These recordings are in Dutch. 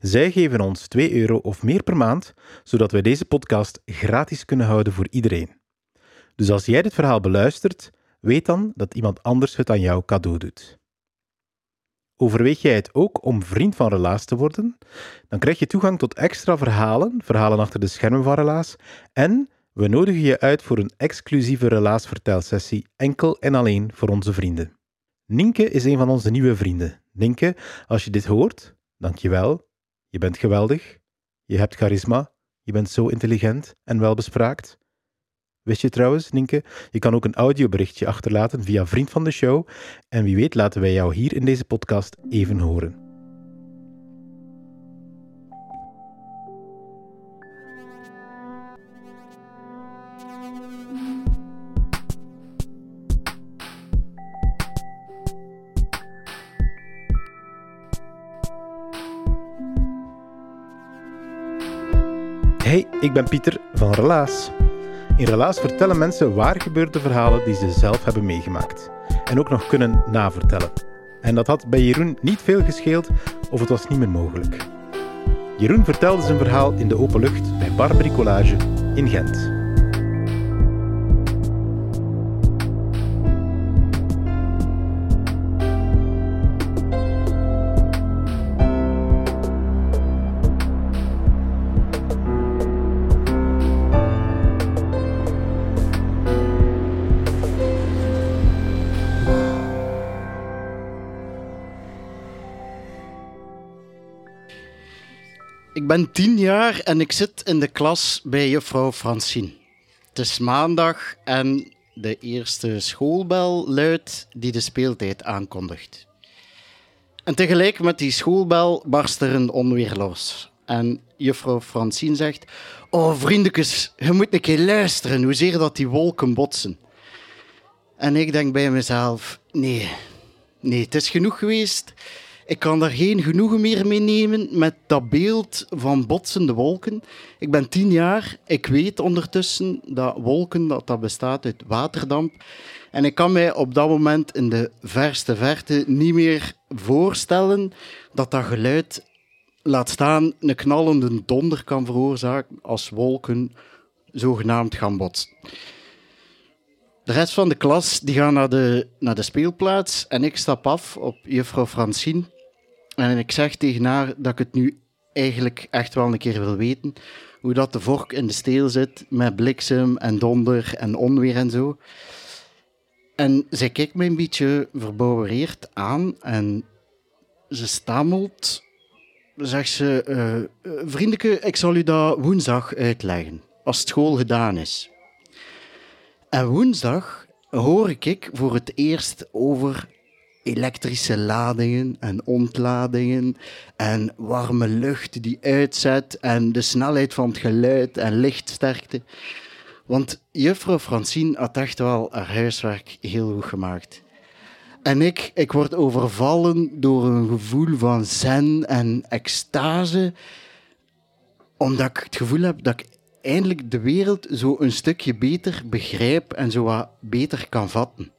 Zij geven ons 2 euro of meer per maand, zodat wij deze podcast gratis kunnen houden voor iedereen. Dus als jij dit verhaal beluistert, weet dan dat iemand anders het aan jou cadeau doet. Overweeg jij het ook om vriend van Relaas te worden? Dan krijg je toegang tot extra verhalen, verhalen achter de schermen van Relaas, en we nodigen je uit voor een exclusieve Relaas vertelsessie enkel en alleen voor onze vrienden. Nienke is een van onze nieuwe vrienden. Nienke, als je dit hoort, dankjewel. Je bent geweldig. Je hebt charisma. Je bent zo intelligent en welbespraakt. Wist je trouwens, Nienke, je kan ook een audioberichtje achterlaten via Vriend van de Show. En wie weet laten wij jou hier in deze podcast even horen. Ik ben Pieter van Relaas. In Relaas vertellen mensen waar gebeurde verhalen die ze zelf hebben meegemaakt. En ook nog kunnen navertellen. En dat had bij Jeroen niet veel gescheeld of het was niet meer mogelijk. Jeroen vertelde zijn verhaal in de open lucht bij Bar Bricolage in Gent. Ben tien jaar en ik zit in de klas bij juffrouw Francine. Het is maandag en de eerste schoolbel luidt die de speeltijd aankondigt. En tegelijk met die schoolbel barst er een onweer los. En juffrouw Francine zegt: Oh, vriendekes, je moet een keer luisteren hoezeer dat die wolken botsen. En ik denk bij mezelf: Nee, nee, het is genoeg geweest. Ik kan daar geen genoegen meer mee nemen met dat beeld van botsende wolken. Ik ben tien jaar. Ik weet ondertussen dat wolken dat dat bestaat uit waterdamp. En ik kan mij op dat moment in de verste verte niet meer voorstellen dat dat geluid, laat staan, een knallende donder kan veroorzaken als wolken zogenaamd gaan botsen. De rest van de klas die gaan naar de, naar de speelplaats en ik stap af op juffrouw Francine. En ik zeg tegen haar dat ik het nu eigenlijk echt wel een keer wil weten. Hoe dat de vork in de steel zit met bliksem en donder en onweer en zo. En zij kijkt me een beetje verbouwereerd aan en ze stamelt. Zegt ze, uh, vriendelijke, ik zal u dat woensdag uitleggen, als school gedaan is. En woensdag hoor ik voor het eerst over elektrische ladingen en ontladingen en warme lucht die uitzet en de snelheid van het geluid en lichtsterkte. Want juffrouw Francine had echt wel haar huiswerk heel goed gemaakt. En ik, ik word overvallen door een gevoel van zen en extase, omdat ik het gevoel heb dat ik eindelijk de wereld zo een stukje beter begrijp en zo wat beter kan vatten.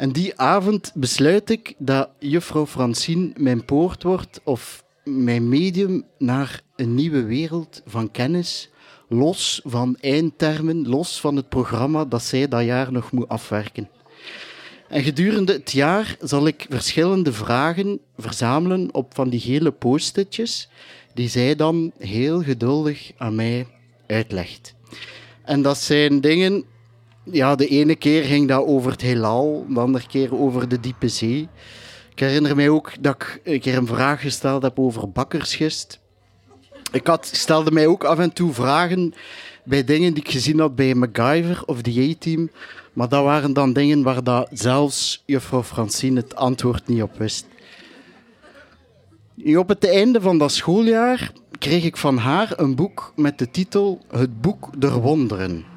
En die avond besluit ik dat juffrouw Francine mijn poort wordt of mijn medium naar een nieuwe wereld van kennis, los van eindtermen, los van het programma dat zij dat jaar nog moet afwerken. En gedurende het jaar zal ik verschillende vragen verzamelen op van die gele post-itjes, die zij dan heel geduldig aan mij uitlegt. En dat zijn dingen ja, de ene keer ging dat over het heelal, de andere keer over de diepe zee. Ik herinner mij ook dat ik een keer een vraag gesteld heb over bakkersgist. Ik had, stelde mij ook af en toe vragen bij dingen die ik gezien had bij MacGyver of de A-team. Maar dat waren dan dingen waar dat zelfs juffrouw Francine het antwoord niet op wist. Op het einde van dat schooljaar kreeg ik van haar een boek met de titel Het Boek der Wonderen.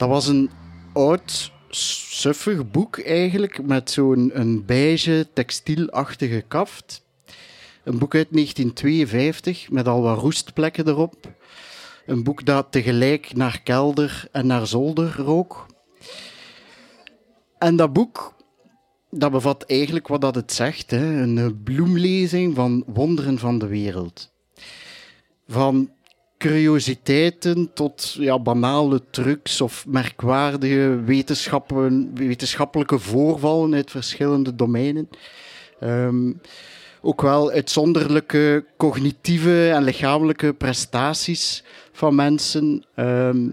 Dat was een oud, suffig boek eigenlijk, met zo'n een beige, textielachtige kaft. Een boek uit 1952 met al wat roestplekken erop. Een boek dat tegelijk naar kelder en naar zolder rook. En dat boek dat bevat eigenlijk wat dat het zegt: hè? een bloemlezing van wonderen van de wereld. Van curiositeiten tot ja, banale trucs of merkwaardige wetenschappelijke voorvallen uit verschillende domeinen. Ehm, ook wel uitzonderlijke cognitieve en lichamelijke prestaties van mensen. Ehm,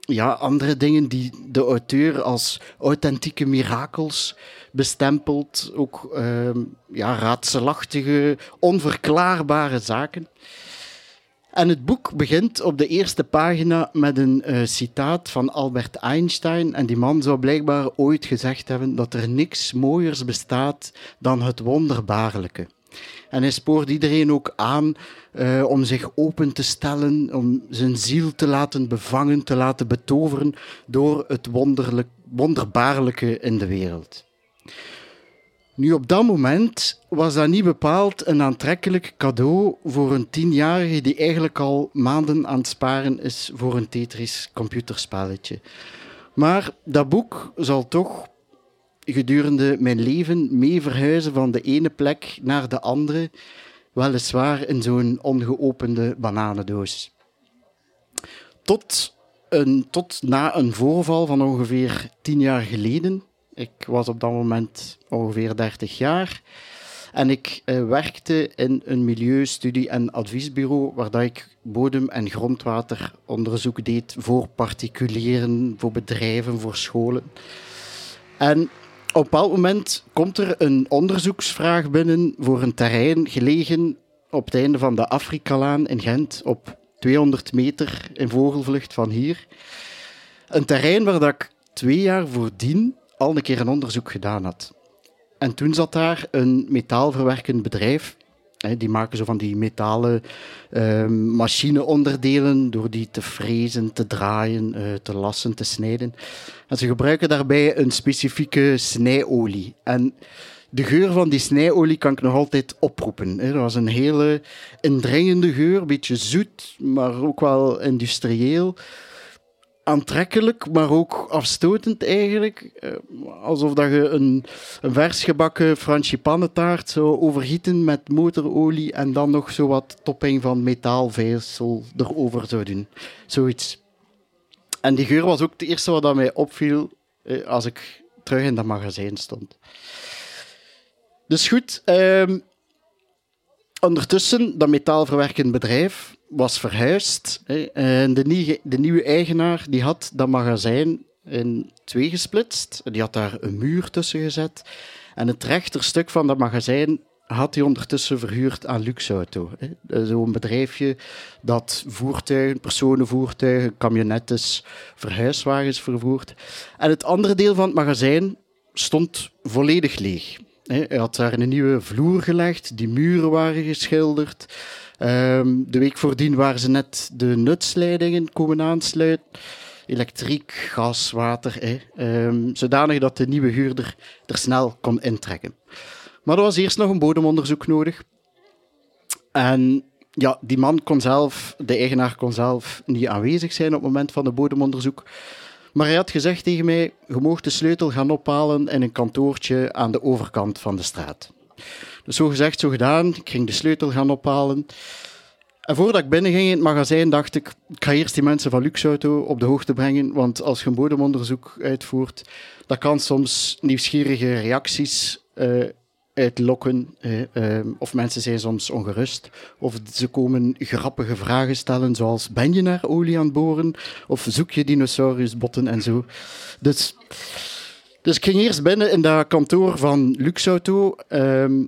ja, andere dingen die de auteur als authentieke mirakels bestempelt. Ook ehm, ja, raadselachtige, onverklaarbare zaken. En het boek begint op de eerste pagina met een uh, citaat van Albert Einstein. En die man zou blijkbaar ooit gezegd hebben dat er niks mooiers bestaat dan het wonderbaarlijke. En hij spoort iedereen ook aan uh, om zich open te stellen, om zijn ziel te laten bevangen, te laten betoveren door het wonderbaarlijke in de wereld. Nu, op dat moment was dat niet bepaald een aantrekkelijk cadeau voor een tienjarige die eigenlijk al maanden aan het sparen is voor een Tetris computerspelletje. Maar dat boek zal toch gedurende mijn leven mee verhuizen van de ene plek naar de andere, weliswaar in zo'n ongeopende bananendoos. Tot, een, tot na een voorval van ongeveer tien jaar geleden ik was op dat moment ongeveer 30 jaar. En ik uh, werkte in een milieustudie- en adviesbureau waar dat ik bodem- en grondwateronderzoek deed voor particulieren, voor bedrijven, voor scholen. En op een bepaald moment komt er een onderzoeksvraag binnen voor een terrein gelegen op het einde van de Afrikalaan in Gent, op 200 meter in vogelvlucht van hier. Een terrein waar dat ik twee jaar voordien al een keer een onderzoek gedaan had. En toen zat daar een metaalverwerkend bedrijf. die maken zo van die metalen uh, machineonderdelen door die te frezen, te draaien, uh, te lassen, te snijden. En ze gebruiken daarbij een specifieke snijolie. En de geur van die snijolie kan ik nog altijd oproepen. Dat was een hele indringende geur, een beetje zoet, maar ook wel industrieel aantrekkelijk, maar ook afstotend eigenlijk. Eh, alsof dat je een, een vers gebakken frangipannetaart zou overgieten met motorolie en dan nog zo wat topping van metaalvezel erover zou doen. Zoiets. En die geur was ook het eerste wat mij opviel eh, als ik terug in dat magazijn stond. Dus goed, ehm, ondertussen, dat metaalverwerkend bedrijf was verhuisd. En de, nieuwe, de nieuwe eigenaar die had dat magazijn in twee gesplitst. Die had daar een muur tussen gezet. En het rechterstuk van dat magazijn had hij ondertussen verhuurd aan Luxauto. Zo'n bedrijfje dat voertuigen, personenvoertuigen, camionettes, verhuiswagens vervoert. En het andere deel van het magazijn stond volledig leeg. Hij had daar een nieuwe vloer gelegd, die muren waren geschilderd. Ehm, de week voordien waren ze net de nutsleidingen komen aansluiten. Elektriek, gas, water. Hè. zodanig dat de nieuwe huurder er snel kon intrekken. Maar er was eerst nog een bodemonderzoek nodig. En ja, die man kon zelf, de eigenaar kon zelf niet aanwezig zijn op het moment van het bodemonderzoek. Maar hij had gezegd tegen mij: Je mocht de sleutel gaan ophalen in een kantoortje aan de overkant van de straat. Zo gezegd, zo gedaan. Ik ging de sleutel gaan ophalen. En voordat ik binnen ging in het magazijn, dacht ik: Ik ga eerst die mensen van Luxauto op de hoogte brengen. Want als je een bodemonderzoek uitvoert, dat kan soms nieuwsgierige reacties uh, uitlokken. Uh, of mensen zijn soms ongerust. Of ze komen grappige vragen stellen, zoals: Ben je naar olie aan het boren? Of zoek je dinosaurusbotten en zo. Dus, dus ik ging eerst binnen in dat kantoor van Luxauto. Ehm,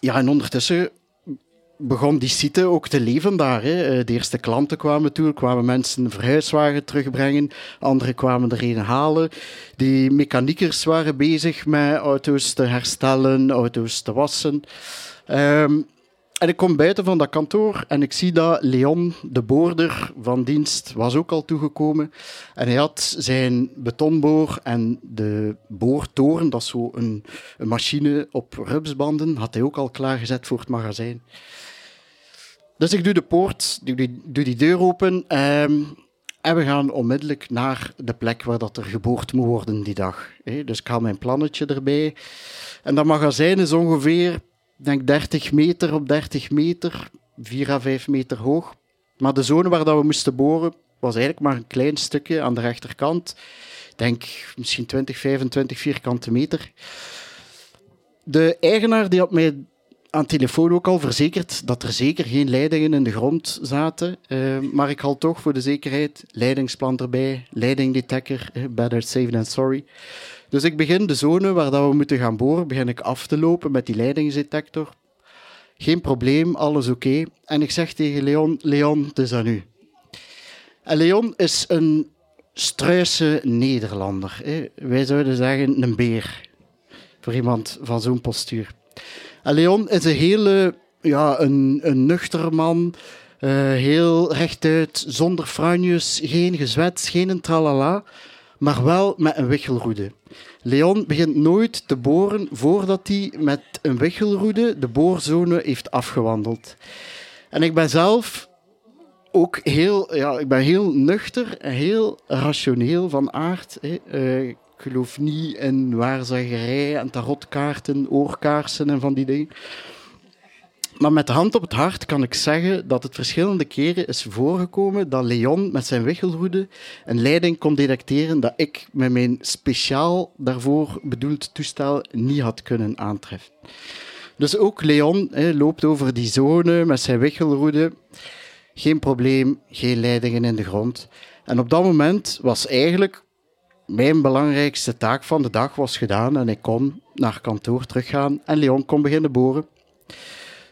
ja, en ondertussen begon die site ook te leven daar. Hè. Eh, de eerste klanten kwamen toe, kwamen mensen een verhuiswagen terugbrengen, anderen kwamen er een halen. Die mechaniekers waren bezig met auto's te herstellen, auto's te wassen. Ehm, en ik kom buiten van dat kantoor en ik zie dat Leon, de boorder van dienst, was ook al toegekomen. En hij had zijn betonboor en de boortoren, dat is zo een, machine op rupsbanden, had hij ook al klaargezet voor het magazijn. Dus ik doe de poort, doe die, doe die deur open ehm, en we gaan onmiddellijk naar de plek waar dat er geboord moet worden die dag. Dus ik haal mijn plannetje erbij. En dat magazijn is ongeveer denk 30 meter op 30 meter, 4 à 5 meter hoog. Maar de zone waar dat we moesten boren was eigenlijk maar een klein stukje aan de rechterkant. Denk misschien 20, 25 vierkante meter. De eigenaar die had mij aan telefoon ook al verzekerd dat er zeker geen leidingen in de grond zaten. Eh, maar ik haal toch voor de zekerheid leidingsplan erbij, leidingdetector, eh, better safe than sorry. Dus ik begin de zone waar dat we moeten gaan boren, begin ik af te lopen met die leidingsdetector. Geen probleem, alles oké. En ik zeg tegen Leon, Leon, het is aan u. En Leon is een struise Nederlander. Hè. Wij zouden zeggen een beer. Voor iemand van zo'n postuur. En Leon is een hele, ja, een, een nuchter man. eh, heel rechtuit, zonder franjes, geen gezwets, geen een tralala. Maar wel met een wichelroede. Leon begint nooit te boren voordat hij met een wichelroede de boorzone heeft afgewandeld. En ik ben zelf ook heel, ja, ik ben heel nuchter en heel rationeel van aard. Hè. Eh, ik geloof niet in waarzeggerij en tarotkaarten, oorkaarsen en van die dingen. Maar met de hand op het hart kan ik zeggen dat het verschillende keren is voorgekomen dat Leon met zijn wichelroede een leiding kon detecteren dat ik met mijn speciaal daarvoor bedoeld toestel niet had kunnen aantreffen. Dus ook Leon loopt over die zone met zijn wichelroede. Geen probleem, geen leidingen in de grond. En op dat moment was eigenlijk mijn belangrijkste taak van de dag was gedaan en ik kon naar kantoor teruggaan en Leon kon beginnen boren.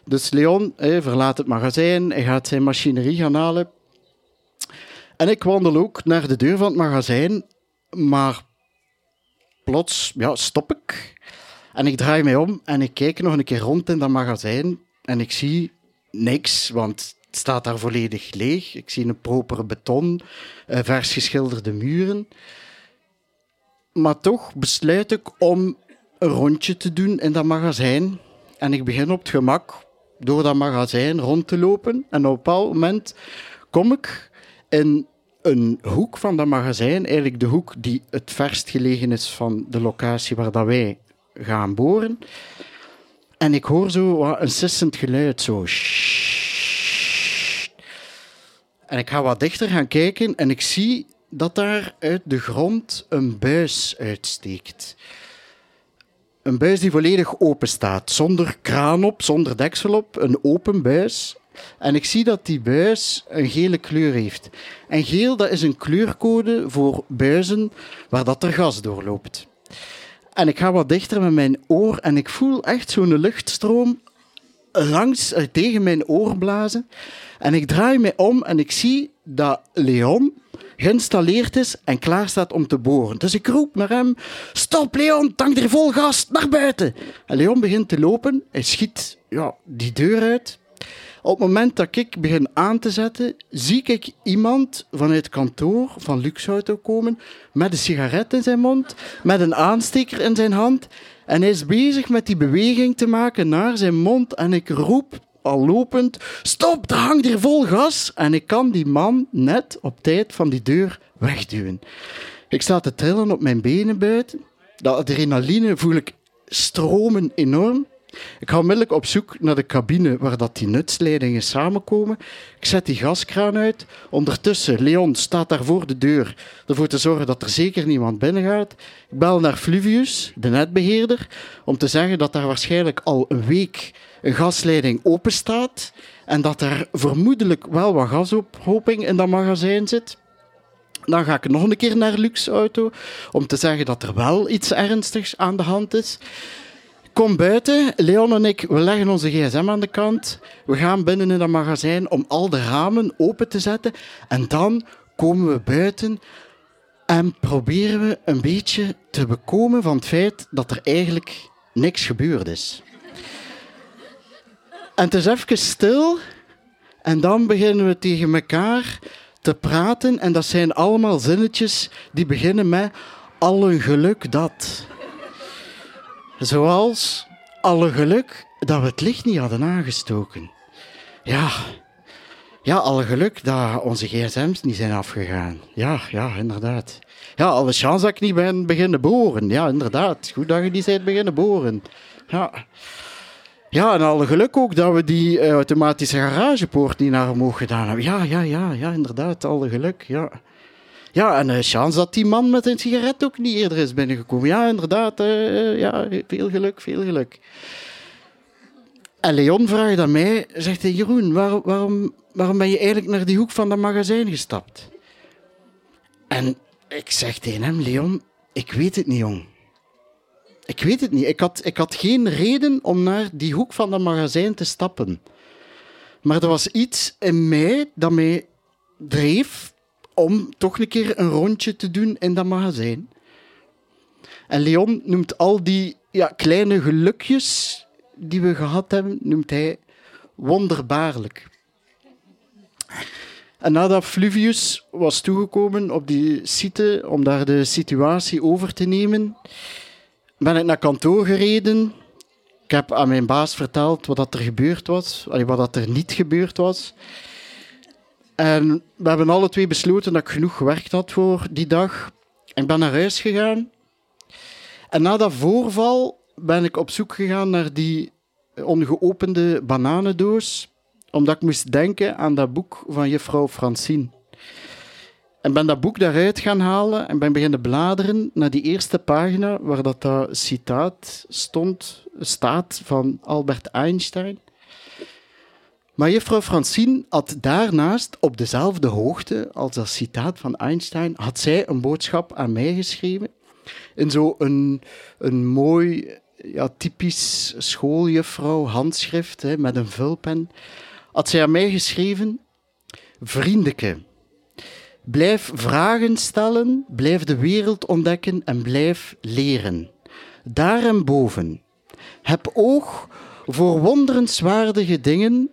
Dus Leon verlaat het magazijn, hij gaat zijn machinerie gaan halen. En ik wandel ook naar de deur van het magazijn, maar plots ja, stop ik. En ik draai mij om en ik kijk nog een keer rond in dat magazijn en ik zie niks, want het staat daar volledig leeg. Ik zie een proper beton, eh, vers geschilderde muren. Maar toch besluit ik om een rondje te doen in dat magazijn. En ik begin op het gemak door dat magazijn rond te lopen. En op een bepaald moment kom ik in een hoek van dat magazijn, eigenlijk de hoek die het verst gelegen is van de locatie waar dat wij gaan boren. En ik hoor zo wat een sissend geluid, zo. En ik ga wat dichter gaan kijken en ik zie dat daar uit de grond een buis uitsteekt. Een buis die volledig open staat, zonder kraan op, zonder deksel op, een open buis. En ik zie dat die buis een gele kleur heeft. En geel, dat is een kleurcode voor buizen waar dat er gas doorloopt. En ik ga wat dichter met mijn oor en ik voel echt zo'n luchtstroom langs eh, tegen mijn oor blazen. En ik draai me om en ik zie dat Leon geïnstalleerd is en klaar staat om te boren. Dus ik roep naar hem: Stop, Leon, tank er vol gas, naar buiten. En Leon begint te lopen. Hij schiet ja, die deur uit. Op het moment dat ik begin aan te zetten, zie ik iemand vanuit kantoor van Luxauto komen met een sigaret in zijn mond, met een aansteker in zijn hand. En hij is bezig met die beweging te maken naar zijn mond. En ik roep al lopend: Stop, er hangt hier vol gas. En ik kan die man net op tijd van die deur wegduwen. Ik sta te trillen op mijn benen buiten. De adrenaline voel ik stromen enorm. Ik ga onmiddellijk op zoek naar de cabine waar dat die nutsleidingen samenkomen. Ik zet die gaskraan uit. Ondertussen, Leon staat daar voor de deur ervoor te zorgen dat er zeker niemand binnen gaat. Ik bel naar Fluvius, de netbeheerder, om te zeggen dat daar waarschijnlijk al een week een gasleiding open staat en dat er vermoedelijk wel wat gasophoping in dat magazijn zit. Dan ga ik nog een keer naar Lux Auto om te zeggen dat er wel iets ernstigs aan de hand is. Kom buiten, Leon en ik, we leggen onze gsm aan de kant. We gaan binnen in dat magazijn om al de ramen open te zetten. En dan komen we buiten en proberen we een beetje te bekomen van het feit dat er eigenlijk niks gebeurd is. En het is even stil. En dan beginnen we tegen elkaar te praten. En dat zijn allemaal zinnetjes die beginnen met alle geluk dat. Zoals alle geluk dat we het licht niet hadden aangestoken. Ja, ja alle geluk dat onze gsm's niet zijn afgegaan. Ja, ja, inderdaad. Ja, alle chance dat ik niet ben beginnen boren. Ja, inderdaad. Goed dat je die bent beginnen boren. Ja. Ja, en alle geluk ook dat we die eh, automatische garagepoort niet naar omhoog gedaan hebben. Ja, ja, ja, ja, inderdaad, alle geluk, ja. Ja, en uh, chance dat die man met een sigaret ook niet eerder is binnengekomen. Ja, inderdaad, uh, ja, veel geluk, veel geluk. En Leon vraagt aan mij, zegt hij, Jeroen, waar, waarom, waarom ben je eigenlijk naar die hoek van dat magazijn gestapt? En ik zeg tegen hem, Leon, ik weet het niet, jong. Ik weet het niet. Ik had, ik had geen reden om naar die hoek van dat magazijn te stappen. Maar er was iets in mij dat mij dreef om toch een keer een rondje te doen in dat magazijn. En Leon noemt al die ja, kleine gelukjes die we gehad hebben, noemt hij wonderbaarlijk. En nadat Fluvius was toegekomen op die site om daar de situatie over te nemen, ben ik naar kantoor gereden. Ik heb aan mijn baas verteld wat er gebeurd was, wat er niet gebeurd was. En we hebben alle twee besloten dat ik genoeg gewerkt had voor die dag. Ik ben naar huis gegaan. En na dat voorval ben ik op zoek gegaan naar die ongeopende bananendoos, omdat ik moest denken aan dat boek van juffrouw Francine. En ben dat boek daaruit gaan halen en ben beginnen bladeren naar die eerste pagina waar dat, citaat stond, staat van Albert Einstein. Maar juffrouw Francine had daarnaast, op dezelfde hoogte als dat citaat van Einstein, had zij een boodschap aan mij geschreven. In zo'n een, een mooi, ja, typisch schooljuffrouw handschrift hè, met een vulpen. Had zij aan mij geschreven, vriendeke, blijf vragen stellen, blijf de wereld ontdekken en blijf leren. Daarboven, heb oog voor wonderenswaardige dingen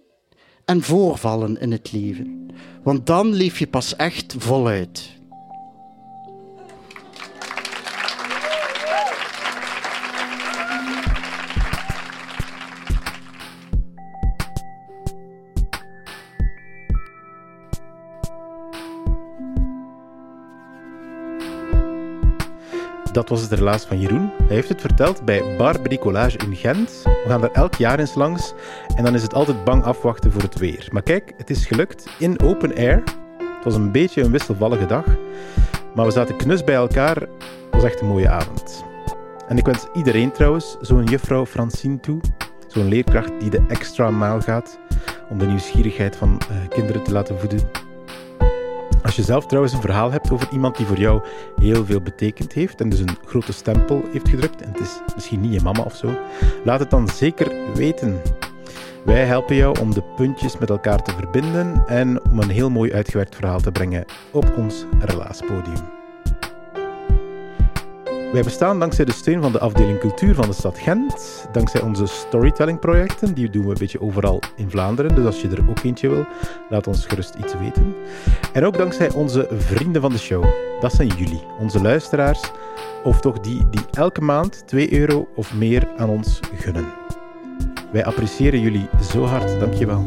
en voorvallen in het leven. Want dan leef je pas echt voluit. Dat was het relaas van Jeroen. Hij heeft het verteld bij Bar Bricolage in Gent. We gaan daar elk jaar eens langs en dan is het altijd bang afwachten voor het weer. Maar kijk, het is gelukt in open air. Het was een beetje een wisselvallige dag, maar we zaten knus bij elkaar. Het was echt een mooie avond. En ik wens iedereen trouwens zo'n juffrouw Francine toe. Zo'n leerkracht die de extra maal gaat om de nieuwsgierigheid van uh, kinderen te laten voeden. Als je zelf trouwens een verhaal hebt over iemand die voor jou heel veel betekend heeft en dus een grote stempel heeft gedrukt, en het is misschien niet je mama of zo, laat het dan zeker weten. Wij helpen jou om de puntjes met elkaar te verbinden en om een heel mooi uitgewerkt verhaal te brengen op ons relaaspodium. Wij bestaan dankzij de steun van de afdeling cultuur van de stad Gent, dankzij onze storytelling-projecten, die doen we een beetje overal in Vlaanderen. Dus als je er ook eentje wil, laat ons gerust iets weten. En ook dankzij onze vrienden van de show. Dat zijn jullie, onze luisteraars, of toch die die elke maand 2 euro of meer aan ons gunnen. Wij appreciëren jullie zo hard, dankjewel.